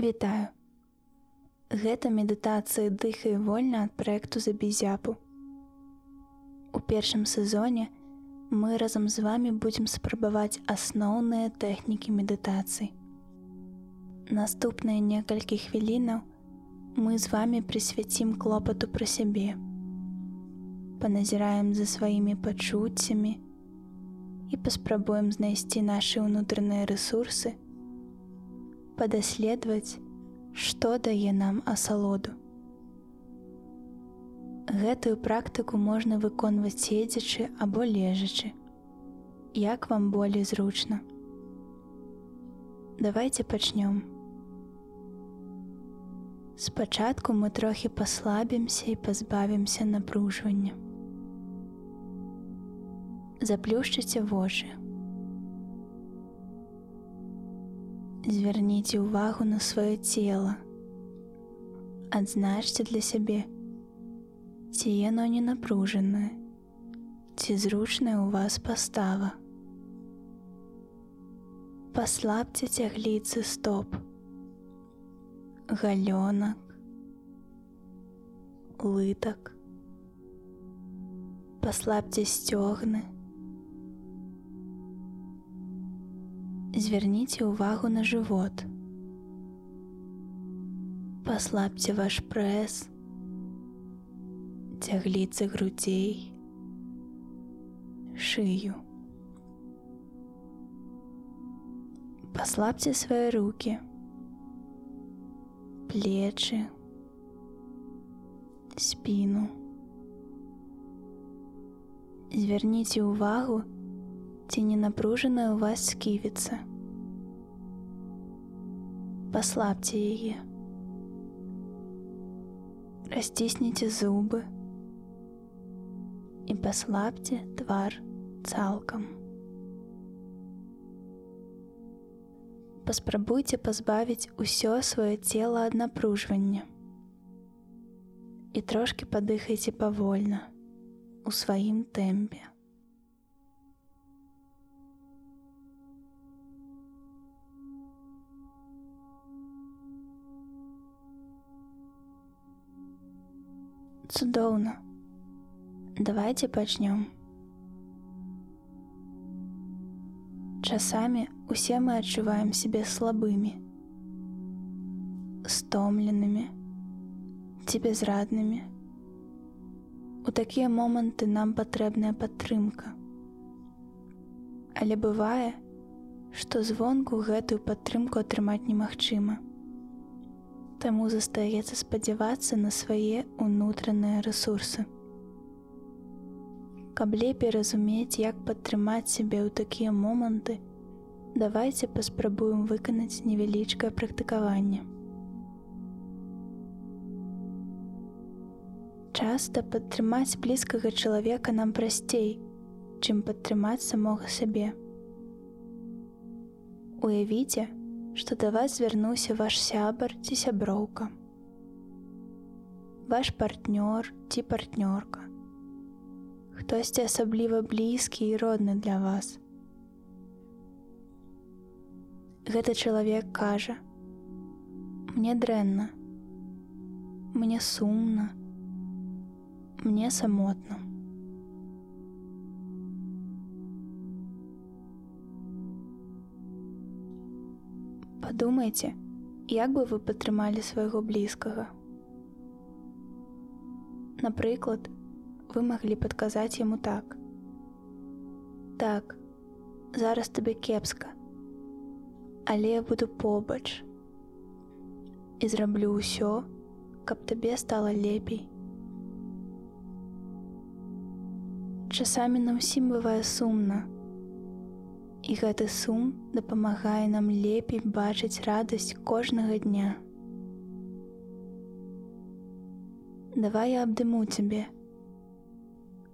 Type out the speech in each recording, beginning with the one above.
Вітаю. Гэта медытацыя дыхай вольна ад праекту забізяпу. У першым сезоне мы разам з вами будзем спрабаваць асноўныя тэхнікі медытацыі. Наступныя некалькі хвілінаў мы з вами прысвяцім клопату пра сябе. Паназіраем за сваімі пачуццямі і паспрабуем знайсці нашы ўнутраныя рэсурсы, падаследаваць, што дае нам асалоду. Гэтую практыку можна выконваць седзячы або лежачы. Як вам болей зручна. Давайте пачнём. Спачатку мы трохі паслабімся і пазбавімся напружвання. Заплюшчыце вочы. Звярніце ўвагу на сваё цело. Адзначце для сябе, ці яно не напружанае, ці зручная ў вас пастава. Паслабце цягліцы стоп, галёнак, лытак, паслабце сцёгны, Звярніце ўвагу на жывот. Паслабце ваш прэс, цягліцы грудзей, шыю. Паслабце свае руки, плечы, спіну. Звярніце ўвагу, ці не напружаная ў вас сківіца. Паслабце яе. Расцісніце зубы і паслабце твар цалкам. Паспрабуйце пазбавіць усё сваё цела ад напружвання. І трошки падыхайце павольна у сваім тэмпе. Цудоўна. Давайте пачнём. Часамі усе мы адчуваем сябе слабымі, стомленымі ці безраднымі. У такія моманты нам патрэбная падтрымка. Але бывае, што звонку гэтую падтрымку атрымаць немагчыма. Таму застаецца спадзявацца на свае ўнутраныя рэсурсы. Каб лепей разумець, як падтрымаць сябе ў такія моманты, давайте паспрабуем выканаць невялічкае практыкаванне. Часта падтрымаць блізкага чалавека нам прасцей, чым падтрымаць самога сябе. Уявіце, што да вас звярнуўся ваш сябар ці сяброўка. Ваш партнёр ці партнёрка. Хтосьці асабліва блізкі і родны для вас. Гэты чалавек кажа: Мне дрэнна, Мне сумна, мне самотна. Падумайце, як бы вы падтрымалі свайго блізкага. Напрыклад, вы маглі падказаць яму так. Так, зараз табе кепска, але я буду побач і зраблю ўсё, каб табе стала лепей. Часамі нам усім бывае сумна, І гэты сум дапамагае нам лепей бачыць радасць кожнага дня. Давай я абдыму цябе,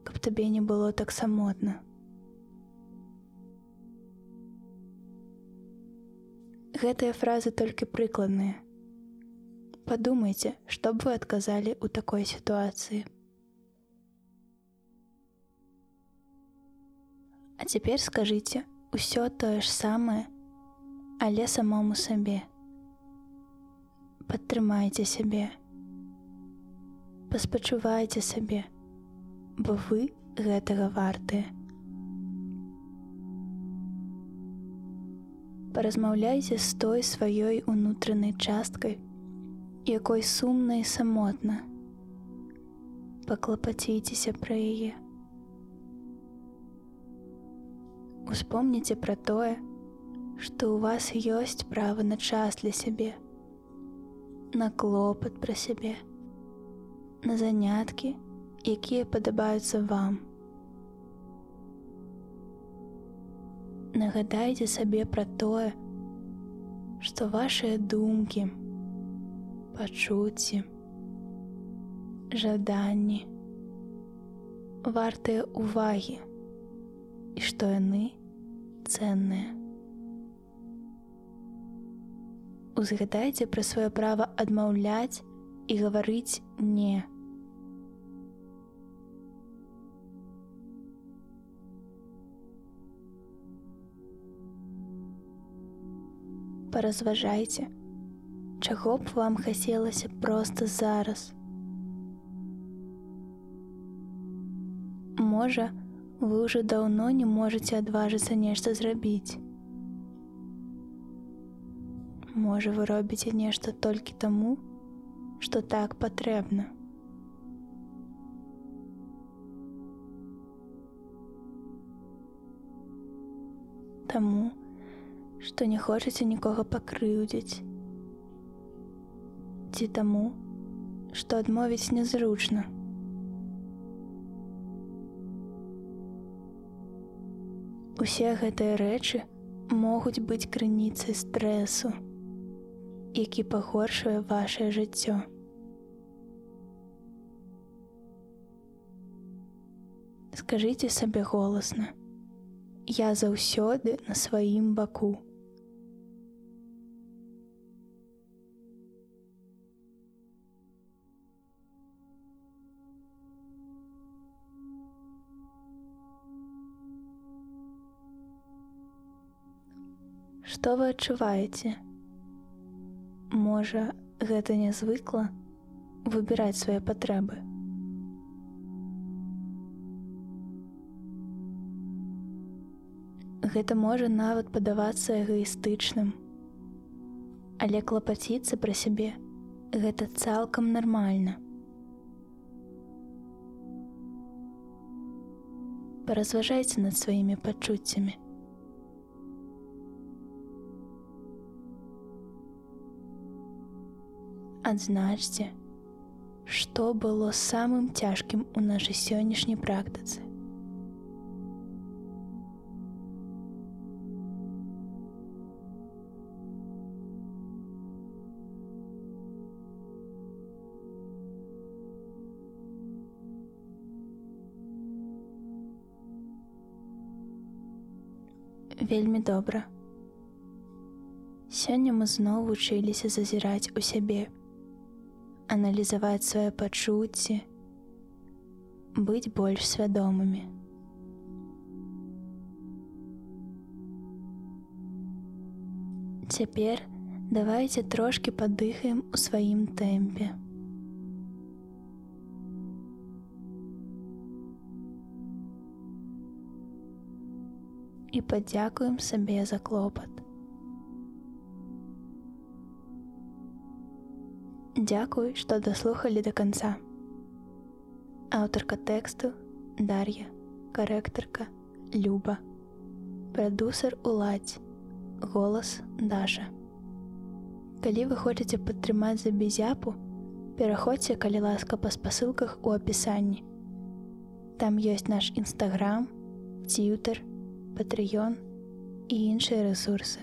каб табе не было так самотна. Гэтыя фразы толькі прыкладныя. Падумайце, што б вы адказалі ў такой сітуацыі. А цяпер скажыце, ўсё тое ж самае, але самому сабе. падтрымайце сябе. Паспачувайце сабе, бо вы гэтага вартыя. Паразмаўляйце з той сваёй унутранай часткай, якой сумна і самотна. Паклапаціцеся пра яе. Успомніце пра тое, што ў вас ёсць права на час для сябе, на клопат пра сябе, на заняткі, якія падабаюцца вам. Нагадайце сабе пра тое, што вашыя думкі, пачуцці, жаданні, вартыя ўвагі і што яны ценныя. Узгадайце пра сваё права адмаўляць і гаварыць не. Паразважайце, чаго б вам хацелася проста зараз. Можа, вы ўжо даўно не можаце адважыцца нешта зрабіць. Можа, вы робіце нешта толькі таму, што так патрэбна. Таму, што не хочаце нікога пакрыўдзіць. Ці таму, што адмовіць нязручна. Усе гэтыя рэчы могуць быць крыніцай стрэсу, які пагоршуе вашее жыццё. Скажыце сабе голасна: Я заўсёды на сваім баку. Што вы адчуваеце? Можа, гэта нязвыкла выбіраць свае патрэбы. Гэта можа нават падавацца эгоістычным. Але клапаціцца пра сябе гэта цалкам нармальна. Паразважайце над сваімі пачуццямі. Адзначце, што было самым цяжкім у нашай сённяшняй практыцы. Вельмі добра. Сёння мы зноў вучыліся зазіраць у сябе аналізаваць свае пачуцці, быць больш свядомымі. Цяпер давайце трошки падыхаем у сваім тэмпе. І падзякуем сабе за клопат. Дзякуй, што даслухалі да канца. Аўтарка тэксту Дар'я, карэктарка, Люба, Прадусар уладзь, голас Даша. Калі вы хочаце падтрымаць за безяпу, пераходзьце, калі ласка па спасылках у апісанні. Там ёсць наш нстаграм, ціютер, патрыён і іншыя рэсурсы.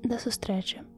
Да сустрэчы!